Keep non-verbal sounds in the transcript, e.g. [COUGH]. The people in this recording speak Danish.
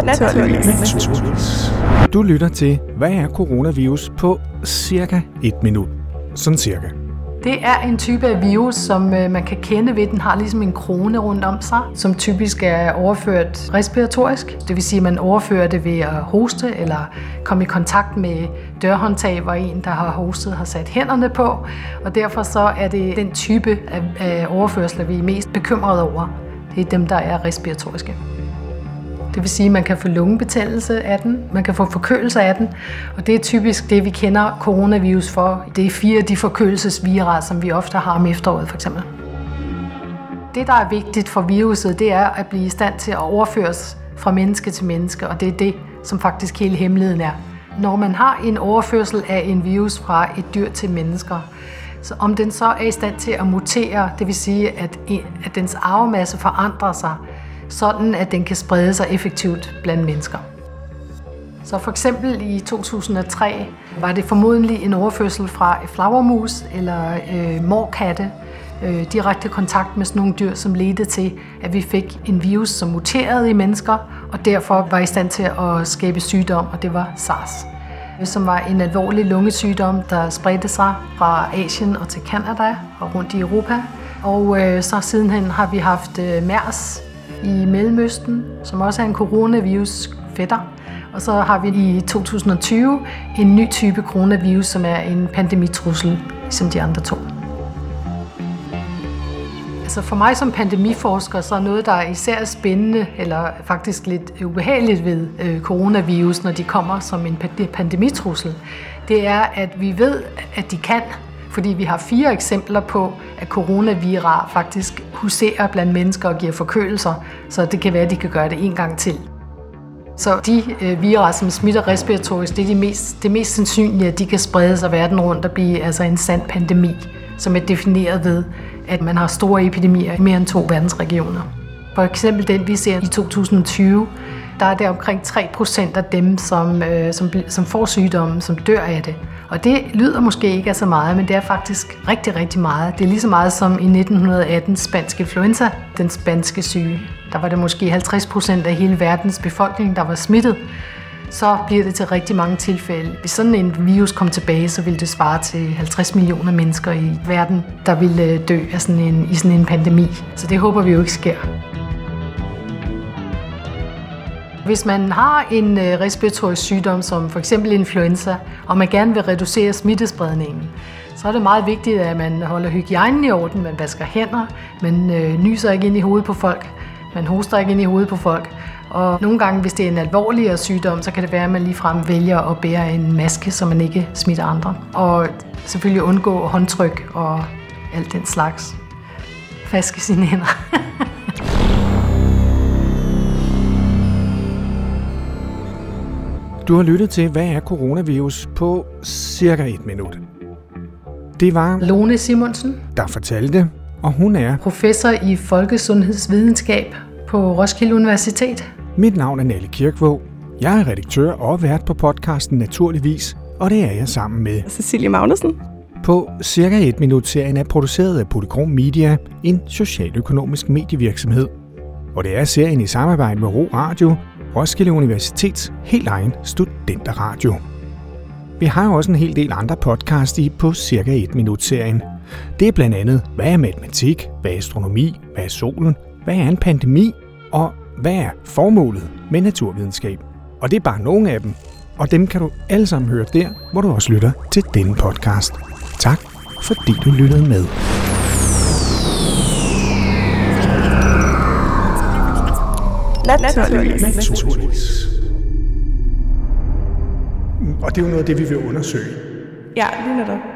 Naturligvis. Du lytter til, hvad er coronavirus på cirka et minut. Sådan cirka. Det er en type af virus, som øh, man kan kende ved, den har ligesom en krone rundt om sig, som typisk er overført respiratorisk. Det vil sige, at man overfører det ved at hoste eller komme i kontakt med dørhåndtag, hvor en, der har hostet, har sat hænderne på. Og derfor så er det den type af, af overførsler, vi er mest bekymrede over. Det er dem, der er respiratoriske. Det vil sige, at man kan få lungebetændelse af den, man kan få forkølelse af den, og det er typisk det, vi kender coronavirus for. Det er fire af de forkølelsesvira, som vi ofte har om efteråret for eksempel. Det, der er vigtigt for viruset, det er at blive i stand til at overføres fra menneske til menneske, og det er det, som faktisk hele hemmeligheden er. Når man har en overførsel af en virus fra et dyr til mennesker, så om den så er i stand til at mutere, det vil sige, at, at dens arvemasse forandrer sig, sådan at den kan sprede sig effektivt blandt mennesker. Så for eksempel i 2003 var det formodentlig en overførsel fra flagermus eller øh, morkatte, øh, direkte kontakt med sådan nogle dyr, som ledte til, at vi fik en virus, som muterede i mennesker, og derfor var i stand til at skabe sygdom, og det var SARS som var en alvorlig lungesygdom, der spredte sig fra Asien og til Kanada og rundt i Europa. Og øh, så sidenhen har vi haft øh, MERS i Mellemøsten, som også er en coronavirus fætter. Og så har vi i 2020 en ny type coronavirus, som er en pandemitrussel, som ligesom de andre to. Altså for mig som pandemiforsker, så er noget, der er især spændende, eller faktisk lidt ubehageligt ved øh, coronavirus, når de kommer som en pandemitrussel, det er, at vi ved, at de kan, fordi vi har fire eksempler på, at coronavirus faktisk huserer blandt mennesker og giver forkølelser, så det kan være, at de kan gøre det en gang til. Så de øh, som smitter respiratorisk, det er de mest, det mest sandsynlige, at de kan sprede sig verden rundt og blive altså en sand pandemi, som er defineret ved, at man har store epidemier i mere end to verdensregioner. For eksempel den, vi ser i 2020, der er det omkring 3% af dem, som, øh, som, som får sygdommen, som dør af det. Og det lyder måske ikke af så meget, men det er faktisk rigtig, rigtig meget. Det er lige så meget som i 1918 spansk influenza, den spanske syge. Der var det måske 50 procent af hele verdens befolkning, der var smittet. Så bliver det til rigtig mange tilfælde. Hvis sådan en virus kom tilbage, så ville det svare til 50 millioner mennesker i verden, der ville øh, dø af sådan en, i sådan en pandemi. Så det håber vi jo ikke sker. Hvis man har en øh, respiratorisk sygdom, som for eksempel influenza, og man gerne vil reducere smittespredningen, så er det meget vigtigt, at man holder hygiejnen i orden, man vasker hænder, man øh, nyser ikke ind i hovedet på folk, man hoster ikke ind i hovedet på folk. Og nogle gange, hvis det er en alvorligere sygdom, så kan det være, at man ligefrem vælger at bære en maske, så man ikke smitter andre. Og selvfølgelig undgå håndtryk og alt den slags. Faske sine hænder. [LAUGHS] Du har lyttet til, hvad er coronavirus på cirka et minut. Det var Lone Simonsen, der fortalte, og hun er professor i folkesundhedsvidenskab på Roskilde Universitet. Mit navn er Nalle Kirkvåg. Jeg er redaktør og vært på podcasten Naturligvis, og det er jeg sammen med Cecilie Magnussen. På cirka et minut serien er produceret af Polygram Media, en socialøkonomisk medievirksomhed. Og det er serien i samarbejde med Ro Radio, Roskilde Universitets helt egen studenterradio. Vi har også en hel del andre podcast i på cirka et minut serien. Det er blandt andet, hvad er matematik, hvad er astronomi, hvad er solen, hvad er en pandemi, og hvad er formålet med naturvidenskab. Og det er bare nogle af dem, og dem kan du alle sammen høre der, hvor du også lytter til denne podcast. Tak, fordi du lyttede med. Naturligvis. Naturligvis. Og det er jo noget af det, vi vil undersøge. Ja, lige netop.